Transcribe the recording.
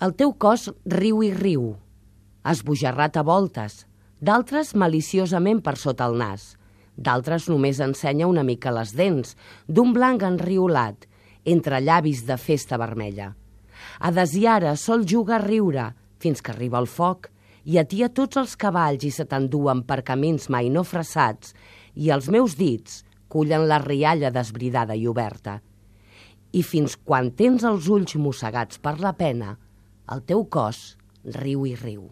El teu cos riu i riu, esbojarrat a voltes, d'altres maliciosament per sota el nas, d'altres només ensenya una mica les dents, d'un blanc enriolat, entre llavis de festa vermella. A Desiara sol juga a riure, fins que arriba el foc, i atia tots els cavalls i se t'enduen per camins mai no fressats, i els meus dits cullen la rialla desbridada i oberta. I fins quan tens els ulls mossegats per la pena, el teu cos riu i riu.